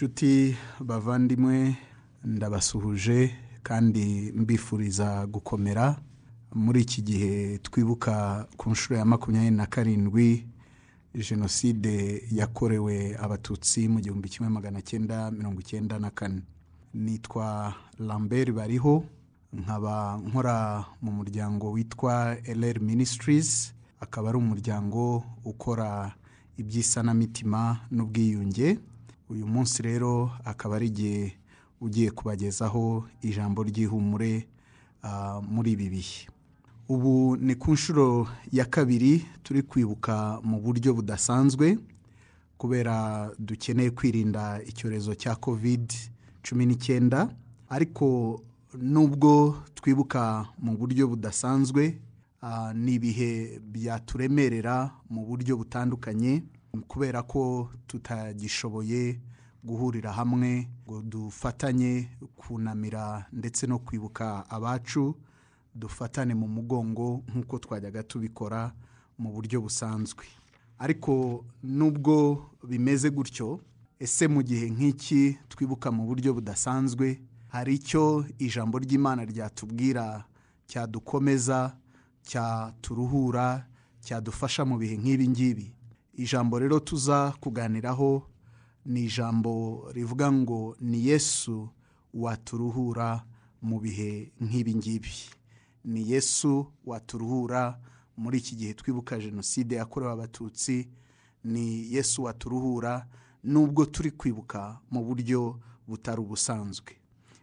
inshuti bavandimwe ndabasuhuje kandi mbifuriza gukomera. Muri iki gihe twibuka ku nshuro ya makumyabiri na karindwi jenoside yakorewe abatutsi mu gihumbi kimwe magana cyenda mirongo icyenda na kane. Nitwa lambert bariho nkaba nkora mu muryango witwa LR Ministries akaba ari umuryango ukora iby'isanamitima n'ubwiyunge. Uyu munsi rero akaba ari igihe ugiye kubagezaho ijambo ry'ihumure ah, muri ibi bihe. Ubu ni ku nshuro ya kabiri turi kwibuka mu buryo budasanzwe kubera dukeneye kwirinda icyorezo cya covid cumi n'icyenda ariko nubwo twibuka mu buryo budasanzwe ah, ni ibihe byaturemerera mu buryo butandukanye kubera ko tutagishoboye guhurira hamwe ngo dufatanye kunamira ndetse no kwibuka abacu dufatane mu mugongo nk'uko twajyaga tubikora mu buryo busanzwe. Ariko nubwo bimeze gutyo ese mu gihe nk'iki twibuka mu buryo budasanzwe hari icyo ijambo ry'imana ryatubwira cyadukomeza cyaturuhura cyadufasha mu bihe nk'ibi ngibi? Ijambo rero tuza kuganiraho ni ijambo rivuga ngo ni yesu waturuhura mu bihe nk'ibi ngibi. Ni yesu waturuhura muri iki gihe twibuka jenoside yakorewe abatutsi ni yesu waturuhura nubwo turi kwibuka mu buryo butari ubusanzwe.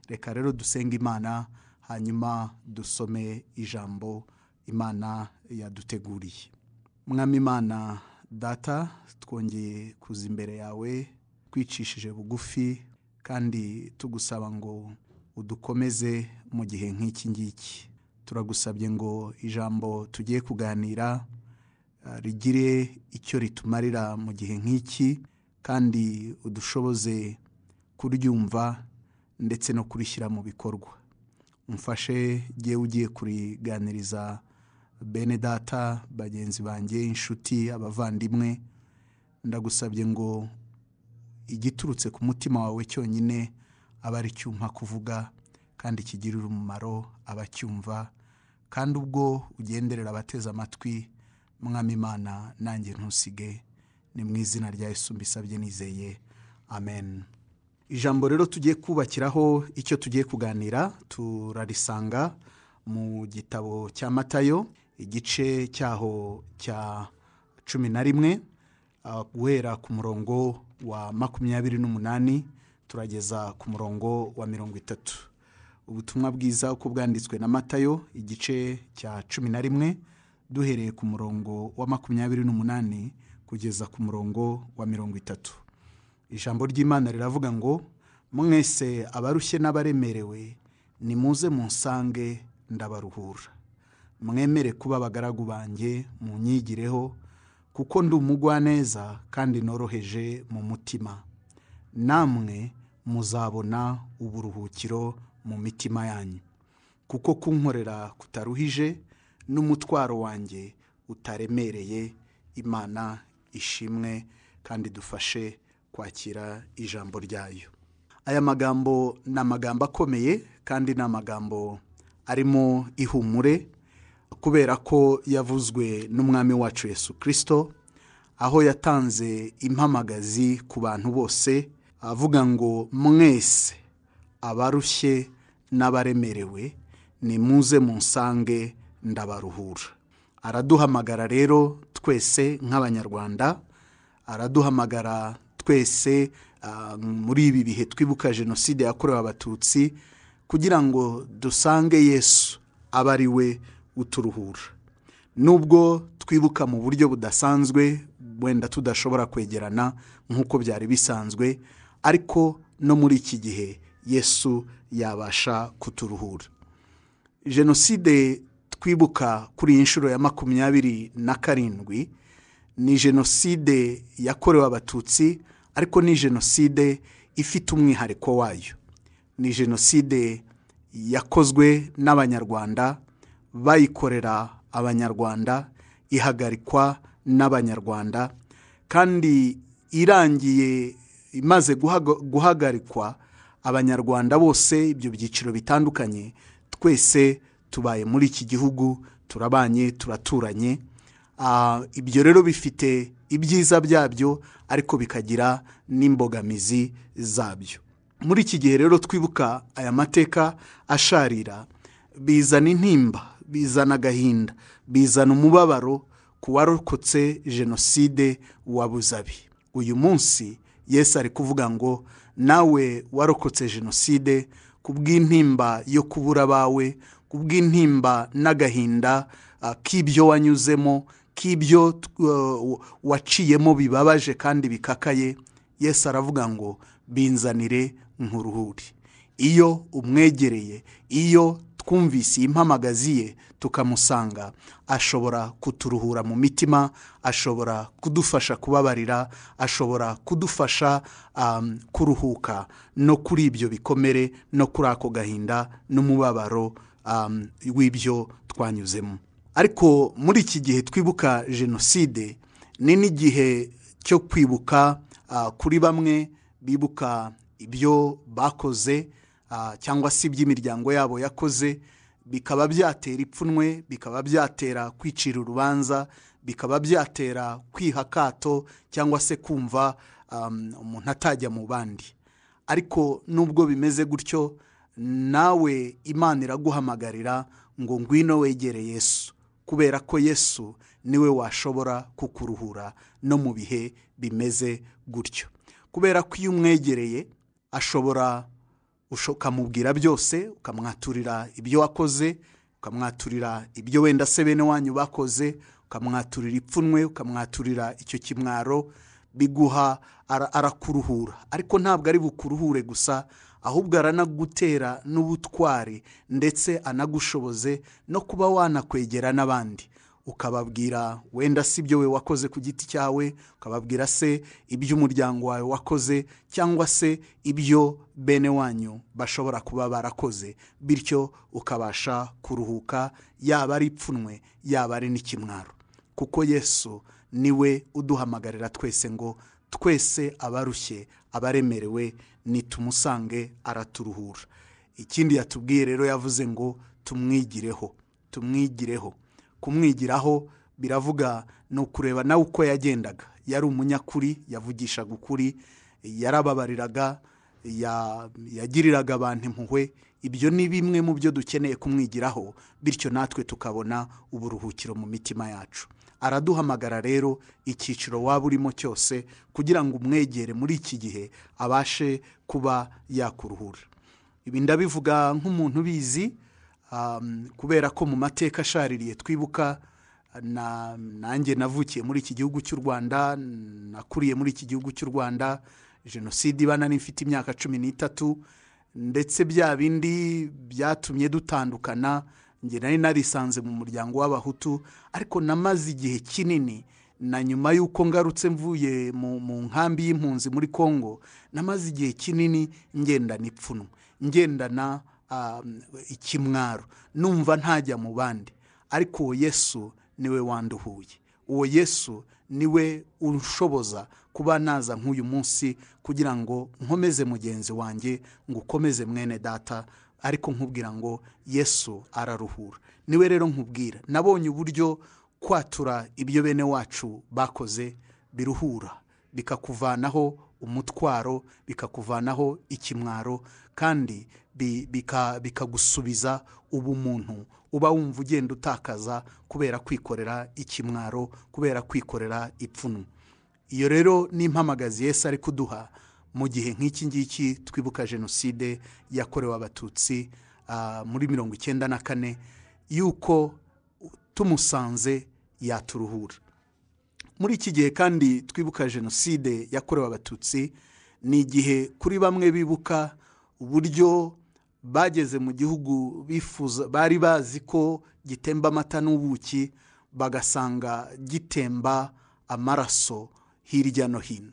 Reka rero dusenga imana hanyuma dusome ijambo imana yaduteguriye. Mwami imana data twongeye kuza imbere yawe twicishije bugufi kandi tugusaba ngo udukomeze mu gihe nk'iki ngiki. Turagusabye ngo ijambo tugiye kuganira ah, rigire icyo ritumarira mu gihe nk'iki kandi udushoboze kuryumva ndetse no kurishyira mu bikorwa. Umfashe jyewe ugiye kuriganiriza bene data bagenzi banjye inshuti abavandimwe ndagusabye ngo igiturutse ku mutima wawe cyonyine aba ari cyumpa kuvuga kandi kigirira umumaro abacyumva kandi ubwo ugenderera abateze amatwi mwami imana nanjye ntusige ni mu izina rya Yesu mbisabye nizeye. Amen. Ijambo rero tugiye kubakiraho icyo tugiye kuganira turarisanga mu gitabo cya matayo. Igice cyaho cya cumi na rimwe ah, guhera ku murongo wa makumyabiri n'umunani turageza ku murongo wa mirongo itatu. Ubutumwa bwiza uko bwanditswe na matayo igice cya cumi na rimwe duhereye ku murongo wa makumyabiri n'umunani kugeza ku murongo wa mirongo itatu. Ijambo ry'imana riravuga ngo mwese abarushye n'abaremerewe nimuze munsange ndabaruhura. Mwemere kuba abagaragu banjye munyigireho kuko ndi umugwaneza kandi noroheje mu mutima. Namwe muzabona uburuhukiro mu mitima yanyu. Kuko kunkorera kutaruhije n'umutwaro wanjye utaremereye imana ishimwe kandi dufashe kwakira ijambo ryayo. Aya magambo ni amagambo akomeye kandi ni amagambo arimo ihumure. Kubera ko yavuzwe n'umwami wacu Yesu kirisito aho yatanze impamagazi ku bantu bose avuga ngo mwese abarushye n'abaremerewe nimuze munsange ndabaruhura. Araduhamagara rero twese nk'abanyarwanda araduhamagara twese ah, muri ibi bihe twibuka jenoside yakorewe abatutsi kugira ngo dusange yesu abe ari we uturuhura. Nubwo twibuka mu buryo budasanzwe wenda tudashobora kwegerana nk'uko byari bisanzwe ariko no muri iki gihe yesu yabasha kuturuhura. Jenoside twibuka kuri iyi nshuro ya makumyabiri na karindwi ni jenoside yakorewe abatutsi ariko ni jenoside ifite umwihariko wayo. Ni jenoside yakozwe n'abanyarwanda bayikorera abanyarwanda ihagarikwa n'abanyarwanda kandi irangiye imaze guhaga- guhagarikwa abanyarwanda bose ibyo byiciro bitandukanye twese tubaye muri iki gihugu turabanye turaturanye. Ah, ibyo rero bifite ibyiza byabyo ariko bikagira n'imbogamizi zabyo. Muri iki gihe rero twibuka aya mateka asharira bizana intimba. Bizana agahinda bizana umubabaro ku warokotse jenoside wa buzabi uyu munsi yesu ari kuvuga ngo nawe warokotse jenoside ku bw'intimba yo kubura abawe ku bw'intimba n'agahinda ah, k'ibyo wanyuzemo k'ibyo uh, waciyemo bibabaje kandi bikakaye. Yesu aravuga ngo binzanire nkuruhuri. Iyo umwegereye iyo twumvise iyi mpamagazi ye tukamusanga. Ashobora kuturuhura mu mitima ashobora kudufasha kubabarira ashobora kudufasha um, kuruhuka. No kuri ibyo bikomere no kuri ako gahinda n'umubabaro um, w'ibyo twanyuzemo. Ariko muri iki gihe twibuka jenoside ni n'igihe cyo kwibuka ah, kuri bamwe bibuka ibyo bakoze cyangwa se iby'imiryango yabo yakoze bikaba byatera ipfunwe bikaba byatera kwicira urubanza bikaba byatera kwiha akato cyangwa se kumva um, umuntu atajya mu bandi. Ariko nubwo bimeze gutyo nawe imana iraguhamagarira ngo ngwino wegere yesu kubera ko yesu ni we washobora kukuruhura no mu bihe bimeze gutyo. Kubera ko iyo umwegereye ashobora ukamubwira byose ukamwaturira ibyo wakoze ukamwaturira ibyo wenda se bene wanyu bakoze ukamwaturira ipfunwe ukamwaturira icyo kimwaro biguha ara- arakuruhura. Ariko ntabwo ari bukuruhure gusa ahubwo aranagutera n'ubutwari ndetse anagushoboze no kuba wanakwegera n'abandi. Ukababwira wenda si ibyo we wakoze ku giti cyawe ukababwira se iby'umuryango wawe wakoze cyangwa se ibyo bene wanyu bashobora kuba barakoze. Bityo ukabasha kuruhuka yaba ari ipfunwe yaba ari n'ikimwaro. Kuko yesu ni we uduhamagarira twese ngo twese abarushye abaremerewe nitumusange araturuhura. Ikindi yatubwiye rero yavuze ngo tumwigireho tumwigireho. Kumwigiraho biravuga ni ukureba nawe uko yagendaga. Yari umunyakuri yavugishaga ukuri yarababariraga ya- yagiriraga abantu impuhwe. Ibyo ni bimwe mu byo dukeneye kumwigiraho bityo natwe tukabona uburuhukiro mu mitima yacu. Araduhamagara rero icyiciro waba urimo cyose kugira ngo umwegere muri iki gihe abashe kuba yakuruhura. Ibi ndabivuga nk'umuntu ubizi kubera ko mu mateka ashaririye twibuka na nanjye navukiye muri iki gihugu cy'u rwanda nakuriye muri iki gihugu cy'u rwanda jenoside ibana n'ifite imyaka cumi n'itatu ndetse bya bindi byatumye dutandukana njye nari narisanze mu muryango w'abahutu ariko namaze igihe kinini na nyuma y'uko ngarutse mvuye mu, nkambi y'impunzi muri congo namaze igihe kinini ngendana ipfunwe ngendana um, ikimwaro. Numva ntajya mu bandi. Ariko uwo yesu ni we wanduhuye. Uwo yesu ni we ushoboza kuba naza nk'uyu munsi kugira ngo nkomeze mugenzi wanjye ngo ukomeze mwene data ariko nkubwira ngo yesu araruhura. Niwe rero nkubwira. Nabonye uburyo kwatura ibyo bene wacu bakoze biruhura bikakuvanaho umutwaro bikakuvanaho ikimwaro kandi bi- bika- bikagusubiza ubumuntu uba wumva ugenda utakaza kubera kwikorera ikimwaro kubera kwikorera ipfunwe iyo rero ni impamagazi Yesu ari kuduha mu gihe nk'iki ngiki twibuka jenoside yakorewe abatutsi ah, muri mirongo icyenda na kane yuko tumusanze yaturuhura. Muri iki gihe kandi twibuka jenoside yakorewe abatutsi ni igihe kuri bamwe bibuka uburyo bageze mu gihugu bifuza bari bazi ko gitemba amata n'ubuki bagasanga gitemba amaraso hirya no hino.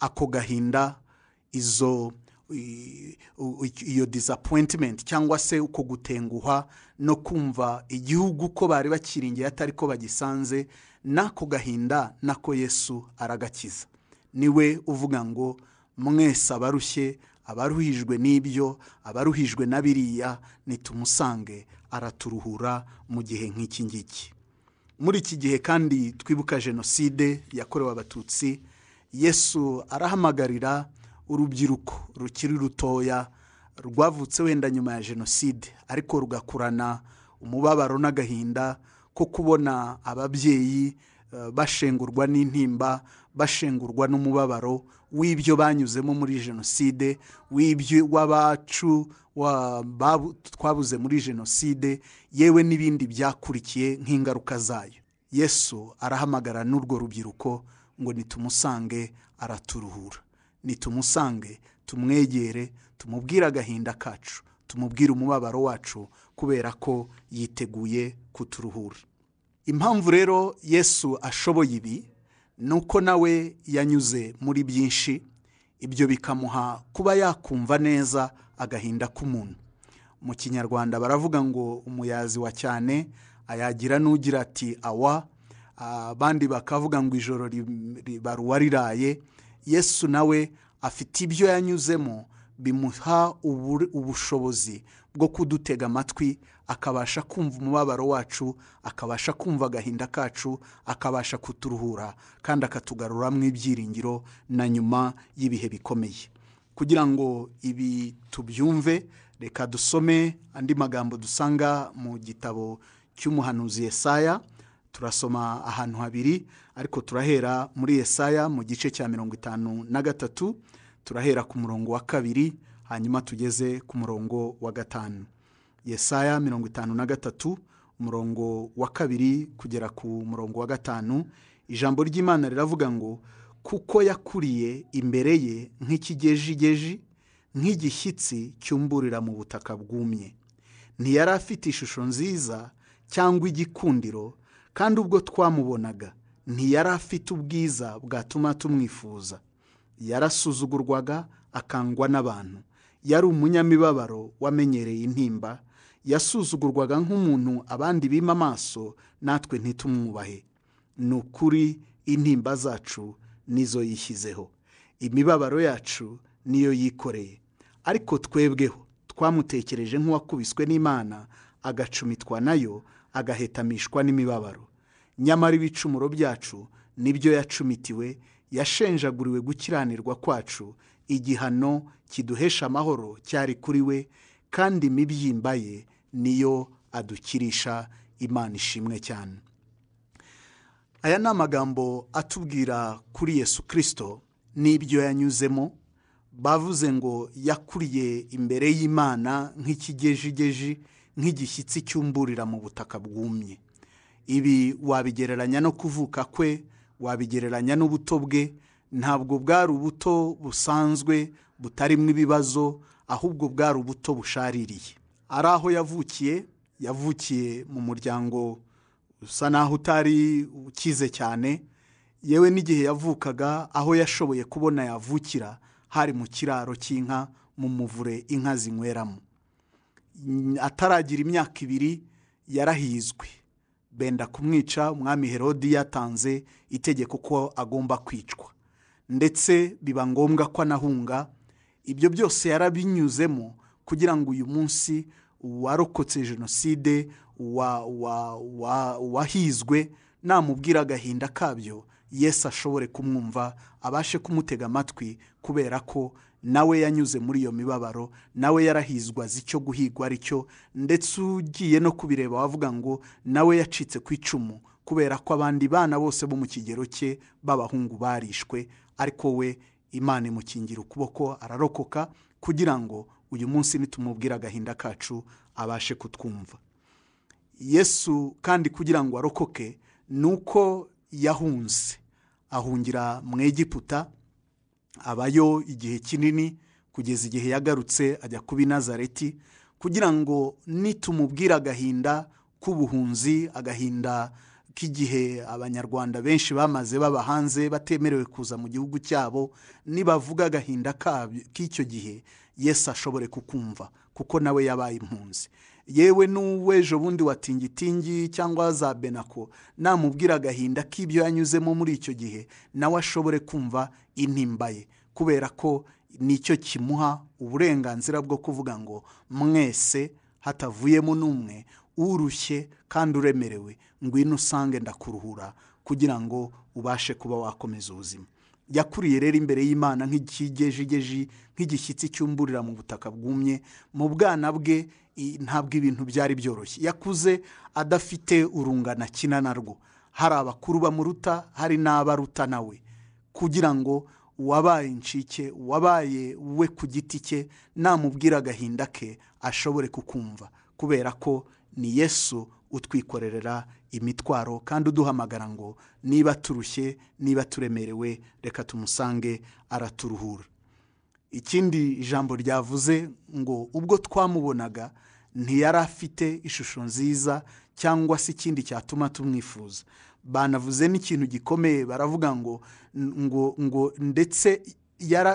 Ako gahinda izo iyo disappointment cyangwa se uko gutenguhwa no kumva igihugu ko bari bakiringiye atari ko bagisanze n'ako gahinda nako yesu aragakiza. Niwe uvuga ngo mwese abarushye abaruhijwe n'ibyo abaruhijwe na biriya nitumusange araturuhura mu gihe nk'iki ngiki. Muri iki gihe kandi twibuka jenoside yakorewe abatutsi yesu arahamagarira urubyiruko rukiri rutoya rwavutse wenda nyuma ya jenoside ariko rugakurana umubabaro n'agahinda ko kubona ababyeyi eh, bashengurwa n'intimba bashengurwa n'umubabaro w'ibyo banyuzemo muri jenoside w'ibyo w'abacu twabuze muri jenoside yewe n'ibindi byakurikiye nk'ingaruka zayo. Yesu arahamagara n'urwo rubyiruko ngo nitumusange araturuhura. Nitumusange tumwegere tumubwire agahinda kacu. Tumubwire umubabaro wacu kubera ko yiteguye kuturuhura. Impamvu rero yesu ashoboye ibi ni uko nawe yanyuze muri byinshi ibyo bikamuha kuba yakumva neza agahinda k'umuntu. Mu kinyarwanda baravuga ngo umuyazi wa cyane ayagira n'ugira ati awa. Abandi bakavuga ngo ijoro ri- ribara uwariraye yesu nawe afite ibyo yanyuzemo bimuha ubushobozi bwo kudutega amatwi akabasha kumva umubabaro wacu akabasha kumva agahinda kacu akabasha kuturuhura kandi akatugaruramo ibyiringiro na nyuma y'ibihe bikomeye. Kugira ngo ibi tubyumve reka dusome andi magambo dusanga mu gitabo cy'umuhanuzi Yesaya. Turasoma ahantu habiri ariko turahera muri Yesaya mu gice cya mirongo itanu na gatatu. Turahera ku murongo wa kabiri hanyuma tugeze ku murongo wa gatanu. Yesaya mirongo itanu na gatatu umurongo wa kabiri kugera ku murongo wa gatanu. Ijambo ry'imana riravuga ngo kuko yakuriye imbere ye nk'ikigejigeji nk'igishyitsi cyumburira mu butaka bwumye. Ntiyari afite ishusho nziza cyangwa igikundiro kandi ubwo twamubonaga ntiyari afite ubwiza bwatuma tumwifuza. Yarasuzugurwaga akangwa n'abantu. Yari umunyamibabaro wamenyereye intimba. Yasuzugurwaga nk'umuntu abandi bima amaso natwe ntitumwubahe. Ni ukuri intimba zacu nizo yishyizeho. Imibabaro yacu niyo yikoreye. Ariko twebweho twamutekereje nk'uwakubiswe n'imana agacumitwa na yo agahetamishwa n'imibabaro. Nyamara ibicumuro byacu ni byo yacumitiwe yashenjaguriwe gukiranirwa kwacu igihano kiduhesha amahoro cyari kuri we kandi imibyimba ye niyo adukirisha imana ishimwe cyane. Aya ni amagambo atubwira kuri yesu kirisito n'ibyo yanyuzemo bavuze ngo yakuriye imbere y'imana nk'ikigejigeji nk'igishyitsi cyumburira mu butaka bwumye. Ibi wabigereranya no kuvuka kwe wabigereranya n'ubuto bwe. Ntabwo bwari ubuto busanzwe butarimo ibibazo ahubwo bwari ubuto bushaririye. Ari aho yavukiye yavukiye mu muryango usa naho utari ukize cyane. Yewe n'igihe yavukaga aho yashoboye kubona yavukira hari mu kiraro cy'inka mu muvure inka zinyweramo. Ataragira imyaka ibiri yarahizwe. Benda kumwica umwami herodi yatanze itegeko ko agomba kwicwa. Ndetse biba ngombwa ko anahunga. Ibyo byose yarabinyuzemo kugira ngo uyu munsi uwarokotse jenoside wahizwe namubwira agahinda kabyo Yesu ashobore kumwumva abashe kumutega amatwi kubera ko nawe yanyuze muri iyo mibabaro nawe yarahizwa azi icyo guhigwa ari cyo ndetse ugiye no kubireba wavuga ngo nawe yacitse ku icumu kubera ko abandi bana bose bo mu kigero cye b'abahungu barishwe ariko we imana imukingira ukuboko ararokoka kugira ngo uyu munsi nitumubwire agahinda kacu abashe kutwumva. Yesu kandi kugira ngo arokoke ni uko yahunze ahungira mu egiputa abayo igihe kinini kugeza igihe yagarutse ajya kuba i nazareti kugira ngo nitumubwire agahinda k'ubuhunzi agahinda k'igihe abanyarwanda benshi bamaze baba hanze batemerewe kuza mu gihugu cyabo nibavuga agahinda k'icyo gihe Yesu ashobore kukumva kuko nawe yabaye impunzi. Yewe n'uw'ejo bundi wa tingitingi cyangwa za benako namubwira agahinda k'ibyo yanyuzemo muri icyo gihe nawe ashobore kumva intimba ye kubera ko ni cyo kimuha uburenganzira bwo kuvuga ngo mwese hatavuyemo n'umwe urushye kandi uremerewe ngwino usange ndakuruhura kugira ngo ubashe kuba wakomeza ubuzima. Yakuriye rero imbere y'imana nk'ikigejigeji nk'igishyitsi cyumburira mu butaka bwumye mu bwana bwe ntabwo ibintu byari byoroshye. Yakuze adafite urungano akina narwo. Hari abakuru bamuruta hari n'abaruta nawe. Kugira ngo uwabaye incike uwabaye we ku giti cye namubwira agahinda ke ashobore kukumva. Kubera ko ni yesu utwikorerera imitwaro kandi uduhamagara ngo niba turushye niba turemerewe reka tumusange araturuhura. Ikindi ijambo ryavuze ngo ubwo twamubonaga ntiyari afite ishusho nziza cyangwa se ikindi cyatuma tumwifuza. Banavuze n'ikintu gikomeye baravuga ngo ngo ngo ndetse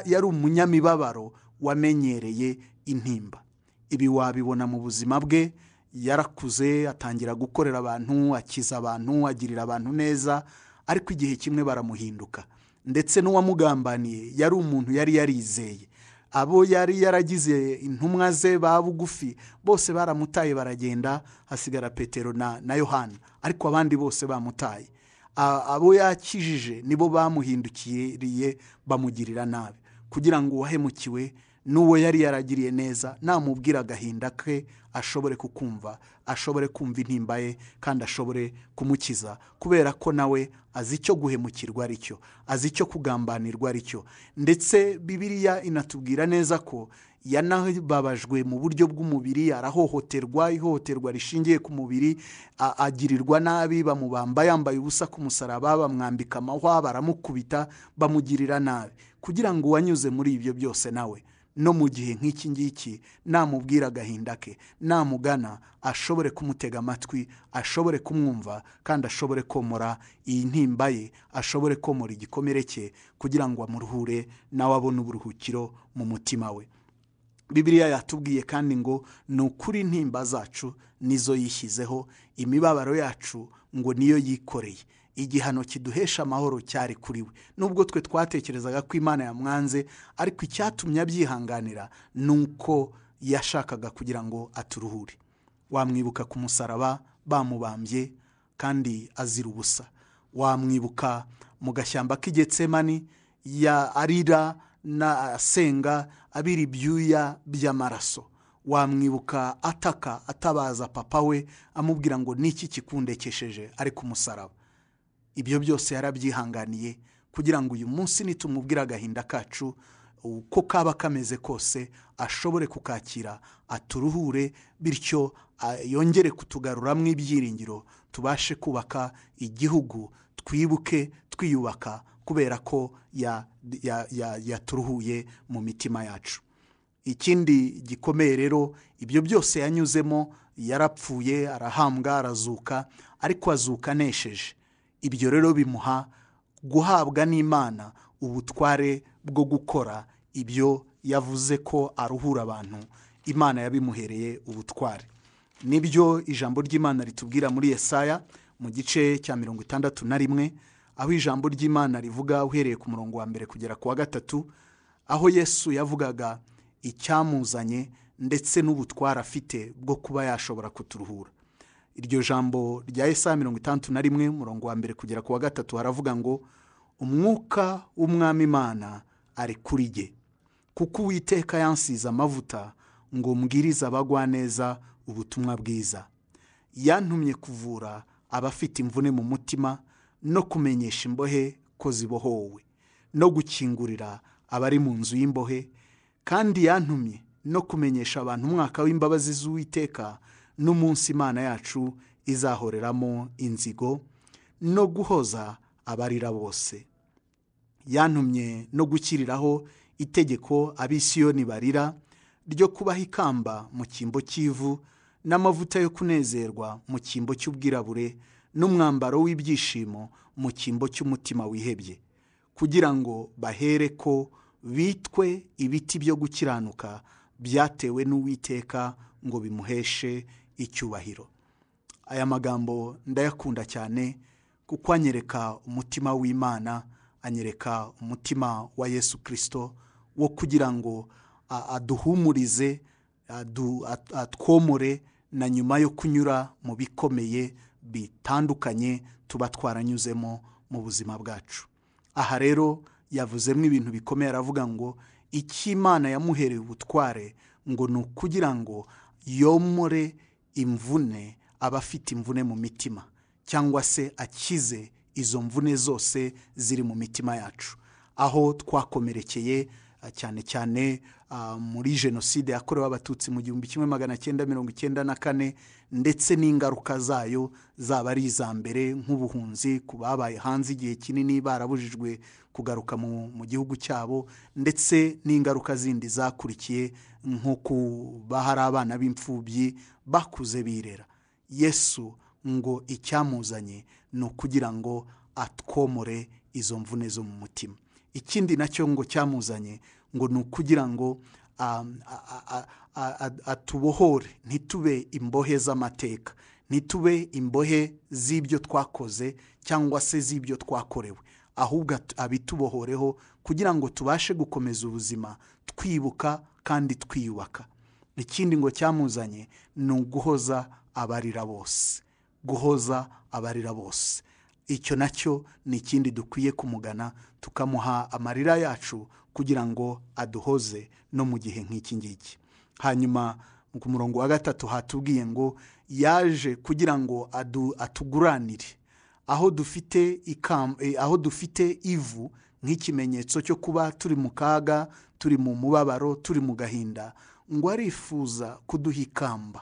yari umunyamibabaro wamenyereye intimba. Ibi wabibona mu buzima bwe yarakuze atangira gukorera abantu akiza abantu agirira abantu neza ariko igihe kimwe baramuhinduka. Ndetse n'uwamugambaniye yari umuntu yari yarizeye. Abo yari yaragize intumwa ze ba bugufi bose baramutaye baragenda hasigara petero na, na yohana ariko abandi bose bamutaye. Abo yakijije nibo bamuhindukiriye bamugirira nabi. Kugira ngo uwahemukiwe n'uwo yari yaragiriye neza namubwira agahinda ke ashobore kukumva ashobore kumva intimba ye kandi ashobore kumukiza kubera ko nawe azi icyo guhemukirwa ari cyo azi icyo kugambanirwa ari cyo. Ndetse bibiliya inatubwira neza ko yanababajwe mu buryo bw'umubiri arahohoterwa ihohoterwa rishingiye ku mubiri agirirwa nabi bamubamba yambaye ubusa ku musaraba bamwambika amahwa baramukubita bamugirira nabi. Kugira ngo uwanyuze muri ibyo byose nawe no mu gihe nk'iki ngiki namubwira agahinda ke. Namugana ashobore kumutega amatwi ashobore kumwumva kandi ashobore komora iyi ntimba ye ashobore komora igikomere cye kugira ngo amuruhure nawe abone uburuhukiro mu mutima we. Bibiliya yatubwiye kandi ngo ni ukuri intimba zacu nizo yishyizeho imibabaro yacu ngo niyo yikoreye. Igihano kiduhesha amahoro cyari kuri we. Nubwo twe twatekerezaga ko imana yamwanze ariko icyatumye abyihanganira ni uko yashakaga kugira ngo aturuhure. Wamwibuka ku musaraba bamubambye kandi azira ubusa. Wamwibuka mu gashyamba k'igetsemani ya arira na asenga abira ibyuya by'amaraso. Wamwibuka ataka atabaza papa we amubwira ngo niki kikundekesheje? Ari ku musaraba ibyo byose yarabyihanganiye kugira ngo uyu munsi nitumubwira agahinda kacu uko kaba kameze kose ashobore kukakira aturuhure bityo yongere kutugaruramo ibyiringiro tubashe kubaka igihugu twibuke twiyubaka kubera ko ya- ya- ya- yaturuhuye mu mitima yacu. Ikindi gikomeye rero ibyo byose yanyuzemo yarapfuye arahambwa arazuka ariko azuka anesheje. Ibyo rero bimuha guhabwa n'imana ubutware bwo gukora ibyo yavuze ko aruhura abantu imana yabimuhereye ubutware. Nibyo ijambo ry'imana ritubwira muri yesaya mu gice cya mirongo itandatu na rimwe aho ijambo ry'imana rivuga uhereye ku murongo wa mbere kugera ku wa gatatu aho yesu yavugaga icyamuzanye ndetse n'ubutware afite bwo kuba yashobora kuturuhura. Iryo jambo rya Yesaya mirongo itandatu na rimwe umurongo wa mbere kugera ku wa gatatu haravuga ngo umwuka w'umwami imana ari kuri jye. Kuko uwiteka yansize amavuta ngo mbwirize abagwaneza ubutumwa bwiza. Yantumye kuvura abafite imvune mu mutima no kumenyesha imbohe ko zibohowe no gukingurira abari mu nzu y'imbohe. Kandi yantumye no kumenyesha abantu umwaka w'imbabazi z'uwiteka n'umunsi imana yacu izahoreramo inzigo no guhoza abarira bose. Yantumye no gushyiriraho itegeko abisiyoni barira ryo kubaha ikamba mu cyimbo cy'ivu n'amavuta yo kunezerwa mu cyimbo cy'ubwirabure n'umwambaro w'ibyishimo mu cyimbo cy'umutima wihebye. Kugira ngo bahere ko bitwe ibiti byo gukiranuka byatewe n'uwiteka ngo bimuheshe icyubahiro. Aya magambo ndayakunda cyane kuko anyereka umutima w'imana anyereka umutima wa yesu kirisito wo kugira ngo aduhumurize adu- at- atwomore na nyuma yo kunyura mu bikomeye bitandukanye tuba twaranyuzemo mu buzima bwacu. Aha rero yavuzemo ibintu bikomeye aravuga ngo icyo imana yamuhereye ubutware ngo ni ukugira ngo yomore imvune abafite imvune mu mitima cyangwa se akize izo mvune zose ziri mu mitima yacu. Aho twakomerekeye ah, cyane cyane muri jenoside yakorewe abatutsi mu gihumbi kimwe magana cyenda mirongo icyenda na kane ndetse n'ingaruka zayo zaba ari iza mbere nk'ubuhunzi ku babaye hanze igihe kinini barabujijwe kugaruka mu gihugu cyabo ndetse n'ingaruka zindi zakurikiye nko kuba hari abana b'imfubyi bakuze birera. Yesu ngo icyamuzanye ni ukugira ngo atwomore izo mvune zo mu mutima. Ikindi na cyo ngo cyamuzanye ngo ni ukugira ngo um, atubohore ntitube imbohe z'amateka ntitube imbohe z'ibyo twakoze cyangwa se z'ibyo twakorewe. Ahubwo abitubohoreho kugira ngo tubashe gukomeza ubuzima twibuka kandi twiyubaka. Ikindi ngo cyamuzanye ni uguhoza abarira bose guhoza abarira bose. Icyo na cyo ni ikindi dukwiye kumugana tukamuha amarira yacu kugira ngo aduhoze no mu gihe nk'iki ngiki. Hanyuma ku murongo wa gatatu hatubwiye ngo yaje kugira ngo atuguranire. Aho dufite eh, aho dufite ivu nk'ikimenyetso cyo kuba turi mu kaga turi mu mubabaro turi mu gahinda ngo arifuza kuduha ikamba.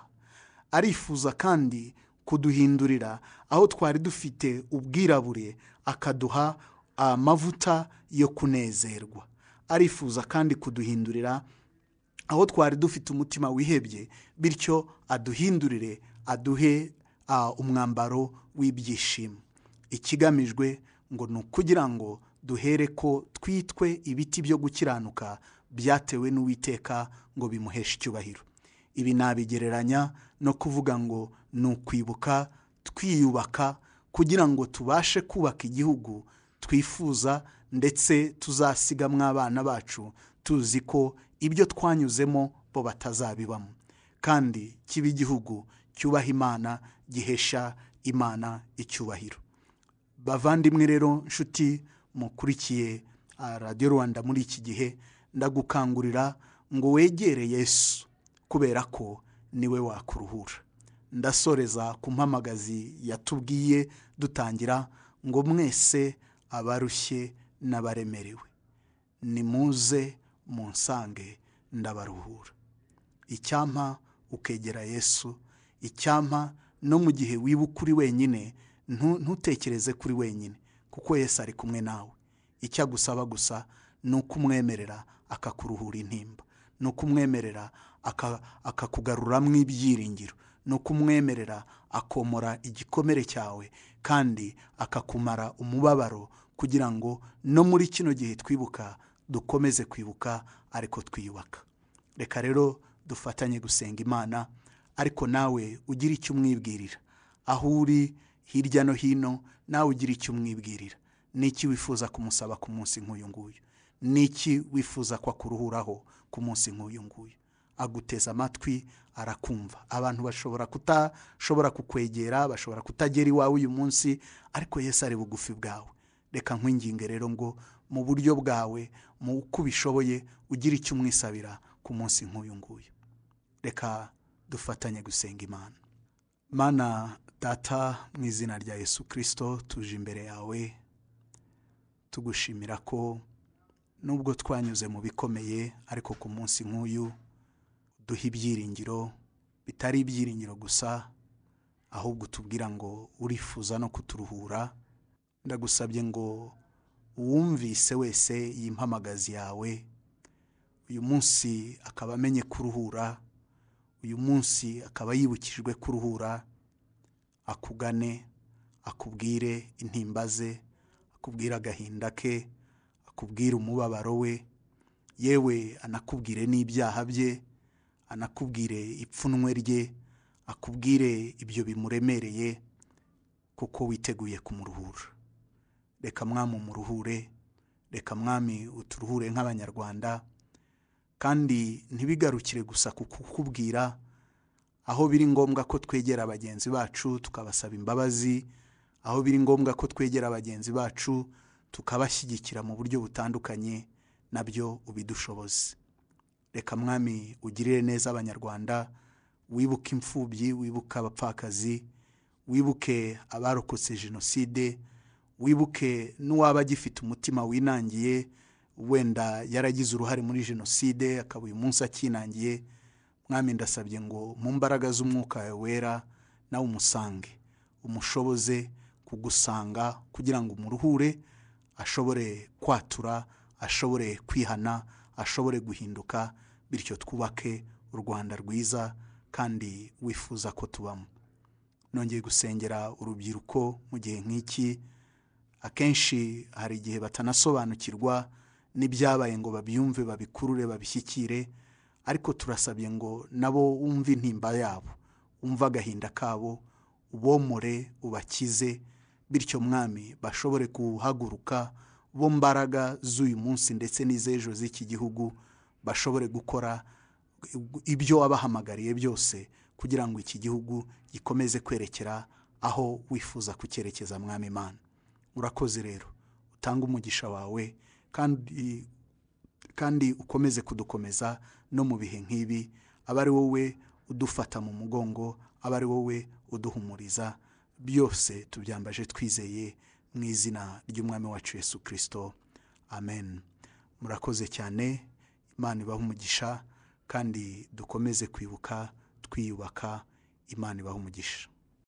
Arifuza kandi kuduhindurira. Aho twari dufite ubwirabure akaduha amavuta yo kunezerwa. Arifuza kandi kuduhindurira aho twari dufite umutima wihebye bityo aduhindurire aduhe umwambaro w'ibyishimo. Ikigamijwe ngo ni ukugira ngo duhere ko twitwe ibiti byo gukiranuka byatewe n'uwiteka ngo bimuheshe icyubahiro. Ibi nabigereranya no kuvuga ngo ni ukwibuka twiyubaka kugira ngo tubashe kubaka igihugu twifuza ndetse tuzasigamo abana bacu tuzi ko ibyo twanyuzemo bo batazabibamo. Kandi kiba igihugu cyubaha imana gihesha imana icyubahiro. Bavandimwe rero nshuti mukurikiye radiyo rwanda muri iki gihe ndagukangurira ngo wegere yesu kubera ko ni we wakuruhura. Ndasoreza ku mpamagazi yatubwiye dutangira ngo mwese abarushye n'abaremerewe. Nimuze munsange ndabaruhura. Icyampa ukegera yesu icyampa no mu gihe wibuka uri wenyine ntu- ntutekereze kuri wenyine kuko yesu ari kumwe nawe. Icyo agusaba gusa ni ukumwemerera akakuruhura intimba ni ukumwemerera aka- akakugaruramo ibyiringiro ni ukumwemerera akomora igikomere cyawe kandi akakumara umubabaro kugira ngo no muri kino gihe twibuka dukomeze kwibuka ariko twiyubaka. Reka rero dufatanye gusenga imana ariko nawe ugira icyo umwibwirira. Aho uri hirya no hino nawe ugira icyo umwibwirira. N'iki wifuza kumusaba ku munsi nk'uyu nguyu? N'iki wifuza ko akuruhuraho ku munsi nk'uyu nguyu? Aguteza amatwi arakumva. Abantu bashobora kutashobora kukwegera bashobora kutagera iwawe uyu munsi ariko Yesu ari bugufi bwawe. Reka nkwinginge rero ngo mu buryo bwawe mu uko ubishoboye ugire icyo umwisabira ku munsi nk'uyu nguyu. Reka dufatanye gusenga imana. Mana data mu izina rya yesu kirisito tuje imbere yawe tugushimira ko nubwo twanyuze mu bikomeye ariko ku munsi nk'uyu duha ibyiringiro bitari ibyiringiro gusa ahubwo utubwira ngo urifuza no kuturuhura ndagusabye ngo uwumvise wese y'impamagazi yawe. Uyu munsi akaba amenye kuruhura uyu munsi akaba yibukijwe kuruhura. Akugane akubwire intimba ze akubwire agahinda ke akubwire umubabaro we. Yewe anakubwire n'ibyaha bye anakubwire ipfunwe rye akubwire ibyo bimuremereye kuko witeguye kumuruhura. Reka mwamumuruhure reka mwami uturuhure nk'abanyarwanda kandi ntibigarukire gusa ku kukubwira aho biri ngombwa ko twegera bagenzi bacu tukabasaba imbabazi aho biri ngombwa ko twegera bagenzi bacu tukabashyigikira mu buryo butandukanye na byo ubidushoboze. Reka mwami ugirire neza abanyarwanda wibuke imfubyi wibuke abapfakazi wibuke abarokotse jenoside wibuke n'uwaba agifite umutima winangiye wenda yaragize uruhare muri jenoside akaba uyu munsi akinangiye mwami ndasabye ngo mu mbaraga z'umwuka wawe wera nawe umusange. Umushoboze kugusanga kugira ngo umuruhure ashobore kwatura ashobore kwihana ashobore guhinduka bityo twubake u rwanda rwiza kandi wifuza ko tubamo. Nongeye gusengera urubyiruko mu gihe nk'iki akenshi hari igihe batanasobanukirwa n'ibyabaye ngo babyumve babikurure babishyikire ariko turasabye ngo nabo wumve intimba yabo wumve agahinda kabo ubomore ubakize bityo mwami bashobore guhaguruka bo mbaraga z'uyu munsi ndetse n'iz'ejo z'iki gihugu bashobore gukora ibyo wabahamagariye byose kugira ngo iki gihugu gikomeze kwerekera aho wifuza kucyerekeza mwami imana. Urakoze rero. Utange umugisha wawe kandi kandi ukomeze kudukomeza no mu bihe nk'ibi. Aba ari wowe udufata mu mugongo aba ari wowe uduhumuriza. Byose tubyambaje twizeye mu izina ry'umwami wacu Yesu kirisito amen. Murakoze cyane. Imana ibaha umugisha kandi dukomeze kwibuka twiyubaka. Imana ibaha umugisha.